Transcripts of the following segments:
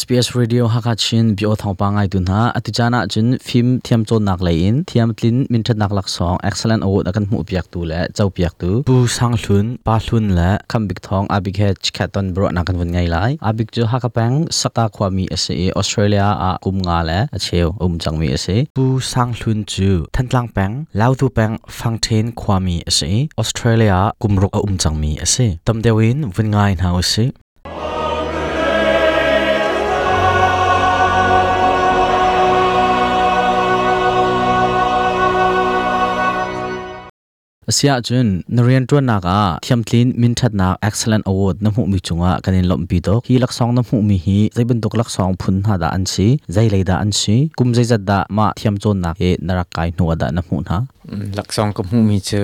SPS Radio Hakachin bio thongpa ngai tun ha atichana chin p h i m thiam chon nak l a i i n thiam tlin min that nak lak song excellent award k a n mu piak tu le chau piak tu b u sang hlun pa hlun l a kham bik thong abik he c h k a t o n bro na kan k bun ngai lai abik jo hakapang s a k a khwami ase Australia a kum nga le acheu um chang mi ase b u sang hlun chu thantlang pang lau tu pang p h a n g t h e i n khwami ase Australia kumrok a um chang mi ase tamdewin vun ngai na ase asia chun narian tro na ka thiamtlin min that na excellent award na mu mi chunga kanin lom pi do hi lak song na mu mi hi zaiban dok lak song phun na da an si zai lei da an si kum zai zat da ma thiam chon na e narakai nu da na mu na lak song ka mu mi che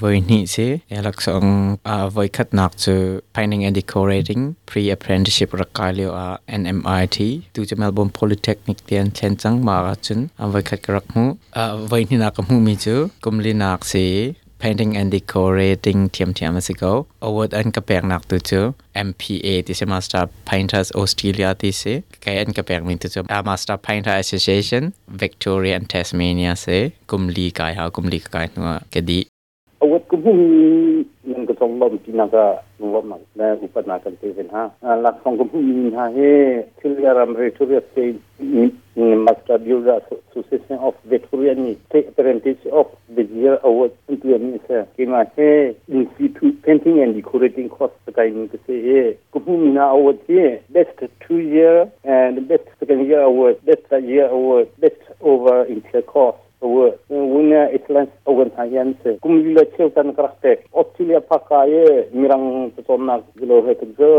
voi ni se e lak song a voi khat nak che finding and decorating pre apprenticeship rakai le a NMIT tu che melbourne polytechnic tian chen chang ma chun a voi khat ka rak mu a voi ni na ka mu mi che kum li nak se painting and decorating tiam tiam asigo award an kapeng nak tu chu MPA this is Master Painters Australia this is kay an kapek min tu chu uh, Master Painter Association Victoria and Tasmania se kumli kai ha kumli kai nuwa kedi award kumhum tong lom master of victoria of the year award into and best two year and best second year award best year award best over course award ne itlan ogan hayan se kum yula cheu tan krakte otilia paka ye mirang tsonna gilo hetge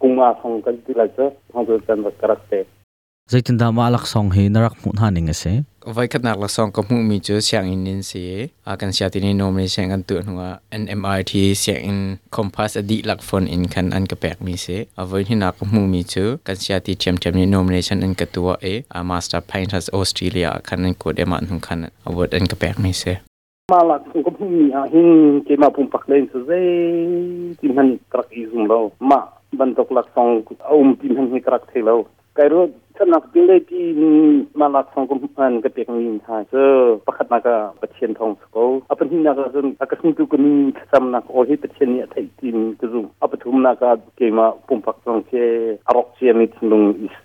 kuma song kal dilaje hangul tan krakte zaitin da ma alak song he narak mu na ning ase vai khat nak la song ko mu mi chu siang in in se a kan sia tin no me siang an tu nuwa nmrt siang in compass a di lak phone in kan an ka pek mi se a vai hin nak mu mi chu kan sia ti chem chem ni nomination an ka tuwa e a master painters australia kan an ko de ma nun kan award an ka pek mi se มาลักก็พุ่งมีอาหินเกมาพุ่งปักเลนสุดเลยที่มันกระอีซุ่มเรามาบรรทุกลักสองอุ้มที่มันให้กระเทเราไกรรถถ้านักกินได้ดีมาลักทองกุมพันก็เปียกนินทาเจอประคัดนากปะเทียนทองสกุลอัปนี้นักจนอากาศมิ่งกันีขสนักโอหิตเทียนเนี่ยไทยจีนกระซุมอัปทุนนักรเกี่ยมาปุ่มปักตรงเชอารักเชียมิทนุงอิส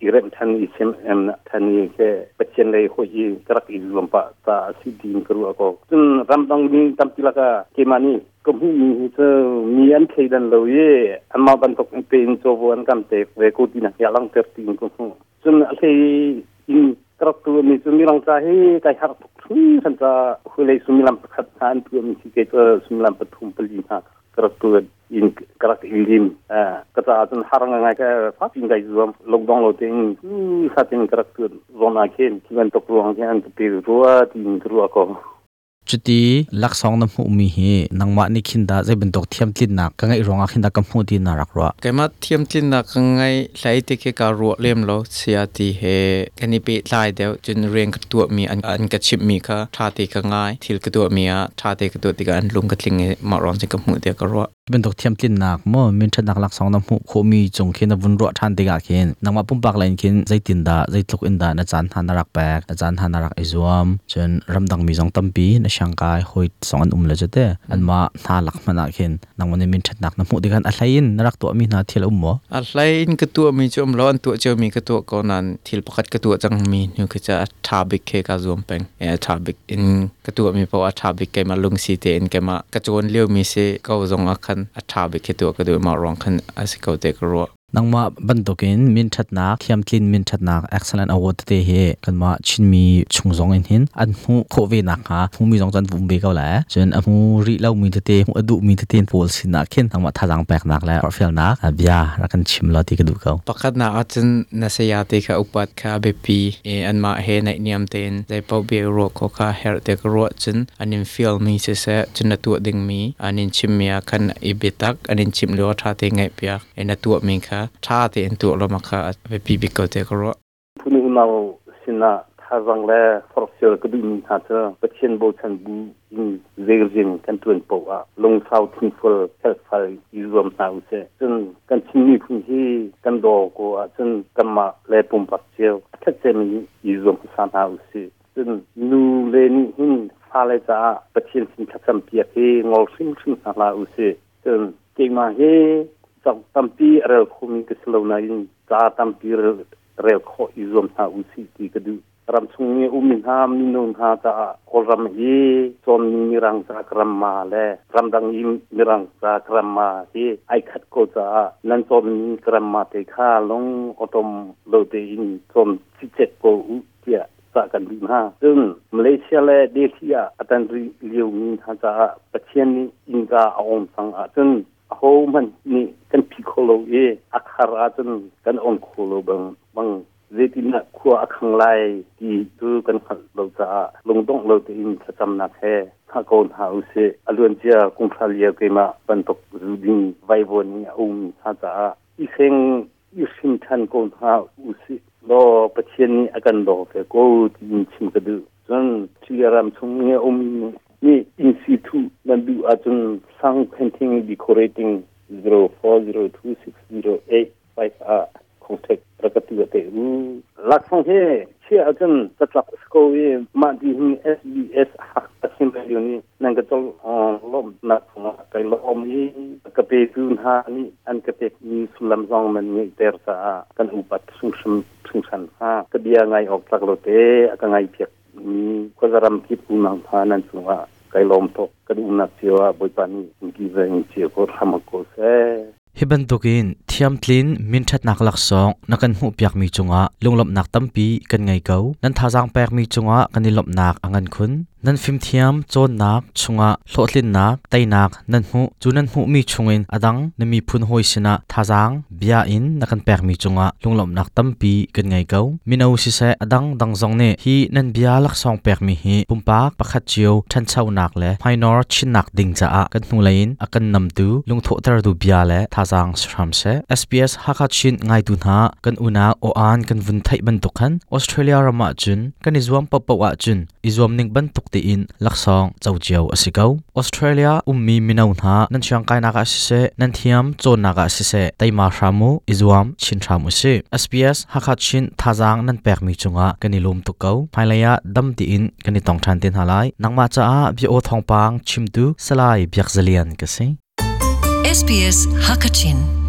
อีเรนทันอิเซมเอ็มทันยังแค่ปะเทียนเลยหอยกระกอิลลมปะตาสีดีนกระวกกจนรำต้องมี้ตั้งทีละกาเกมานี่ก็มีเธอมีอันเคยดันเลยอันมาบันทกเป็นโจวันกันเตกเวกูตินะอย่าลังเติรติงกู zum alai in traktu mi sumilang sahi kai har thui san ta hulai sumilang pakhat han tu mi si ke ta sumilang pathum pali ha traktu in karak ilim kata atun harang ngai ka fat in dai zuam lockdown lo ting satin karak tu zona ken kiban to ruang ken tu pi ruwa tin ruwa ko จุดีลักสอษณะมุมมีนังมาในขินดาจะเป็นตัวเทียมจินนักกังไงรองอคินดากมูดีนารักรัวแกมาเทียมจินนักกังไงใช้ที่เกการรัวเลี้ยมโลเสียทีเฮกันี่เป็นายเดียวจนเรียงกระตัวมีอันอันกระชิบมีค่ะชาติกังไงที่กระตัวมีอ่ะชาติกระตัวติกันลุงกระทิงมาร้อนสิกมูดีกรัวเป็นตกเทียมตินนักมั่วมินชนักลักสองน้ำหูโคมีจงเขียนวุ่นรัวทันติกาเขียนนักมาปุ่มปากเลนเขียนใจตินดาใจตกอินดาอาจารย์ฮานารักแปกอาจารย์ฮานารักไอซวมจนรำดังมีสองตั้มปีในช่างกายหอยสองอันอุ้มเลยจะเตะอันมาทาลักมันนักเขียนนักวันนี้มินชนักน้ำหูดีกันอะไรอินนรักตัวมีนาเทียลอุ้มวะอะไรอินกตัวมีจอมร้อนตัวเจ้ามีกตัวก่อนนั้นทีลปกัดกตัวจังมีนี่คือจะทาบิกเคกาซวมเป็งเออทาบิกอินกตัวมีเพราะว่าทาบิกเกมาลุงสีเตนเกมากระโจนเลี้ยวมีเซก็จงอาคันอัราเิคตัวก็ดูมารองคันอสิกาเตกรัวนังมาบันตุกินมินชัดนักที่มคลินมินชัดนักเอ็กซ์แลนด์อวอร์ดเต์กันมาชินมีชงซองอินหินอันหูโควิดนักฮะผูมีซองจันบุ้มเบก้าแหละจนอันหูรีเล่ามินเตะหูอดุมิีเตะโพลสินักเข็นนังมาท่าจังแปลกนักแหละรอฟิลนักอับยารักกันชิมลอติกดูเขาปกตินักอาจจะนั่งเสียใจกับอุปัตคาเบปีเออันมาเห็นไอเนียมเตนได้พบเบรคโคคาเฮลเตกรัวจนอันนี้ฟิลมีเสียจนนัตัวดึงมีอันนินชิมยาคันอิบิตักอันนี้ชิมลอท่าเงไอพยเอ็นตัวมีค่ะชาติเองตัวเรามาค่ะไปปีบิกเตกรัวผู้นี้เราสินะท่าจังแลฟอกเสือกระดิ่งหาเธอประเทศโบชันบูยิงเรียจิงกันตัวนปะลงเสาทิ้งฟอลเซฟไฟยูรมสาวเซจนกันชิ้นี้พื้นที่กันดอกกว่าจนกันมาแลปุ่มปักเจียวแค่เจมียูรมสามหาวเซจนนูเลนี่หินฟาเลจ้าประเทศสินคัสัมเปียี่งอสิ่งสิงสาลาอุเซจนเก่งมาเฮสักตั้มปีเรลคุมีกสลาวนายนตาตั้มปีเรลคออิซอมทาอุสิตีกดูรำสุงเน่ยอุมินหามินงหาตาโครมเอซอนมีรังสากรมาเลรำดังยิมมิรังสากรมาที่ไอขัดโกจ้านั้นซอนมีกรมาเตค่าลงอตมโลเตอินซอนสิเจ็ดโกอุเียสากันบินหาซึ่งมาเลเซียและเดซียอัตันรีเลียวมินหาจาปะเชียนี้อินกาอองสังอาซึ่งโฮมันลอีอักขราจนกันองคุลบังบังเรื่องที่นักขัวอักขังไลที่ดูกันขัดเราจะลงต้องเราจะอินจะจำนักแค่ถ้าก่อนหาอุเสอลวนเจียกุงคาเลียกมาบรรทุกรูดิ้งไว้บนนี้อุ้มถ้าจะอีเซงอีสิ่งทันก่อนหาอุเสรอประเทศนี้อากันดอกแต่ก็ดินชิมกระดูจนชื่อรำชงเงี้ยอุ้มนี่อินสิทูนั่นดูอาจจะสร้างเพนทิงดีคอเรติง zero four z contact ประกาศเตืลักษณะเช่อาจารย์กะทรวงสกอเวมาดีมี SBS หักสิ่งใดอยู่นี่นั่นก็ต้องล้มนักของกันล้มนี่กระเพื่อนหานี่อันกระเพสุลามซองมันมีเตอากันอุปัตสุขสุขสันหารเดียงไงออกจากรถเตะกระไงเพียกมีก็จะรำคิดคุณนางพานันสุว่า kailomtok kadungnak chewa boipani ngizeng chekor hamako se hiban tokin thiam tlin min that nak lak song nakan hu piak mi chunga lunglom nak tampi kan ngai ko nan tha jang pek mi chunga kanilom nak angan khun นั่นฟิมเทียมจนนักชงอะโลดลินนักไตนักนั่นหูจูนั่นหูมีชงอินอดังนันมีพุนหอยชนะท่าจังบียอินนักันแปกมีชงอะลุงหลอมนักตั้มปีกันไงเกามีนเอาสิเสอดังดังจงเนี่ยฮีนั่นบียลักซองแปกมีฮีปุ่มปากปะขัดเจียวทันเช้านักเลยไฮนอร์ชินนักดิ่งจะอกันนูเลนอกันนำดูลุงโทตรดูบียเละท่าจังสามเอสพีเอสฮักัดชินไงดูนากันอุณาโออานกันวุ่นไทยบันทุกันออสเตรเลียรามาจุนกันอิจวมปปวะจุนอิจวมนิ่งบันตุก ti in laksong chawjiao asiko australia ummi minau na nan chang kai na ka si se nan thiam chon na ka si se taima hramu izuam chin hramu si sps hakha chin thajang nan pek mi chunga kani lum tu ko phailaya dam ti in kani tong than tin halai nangma cha a bi o thongpang chimtu salai byak zalian ka si sps hakachin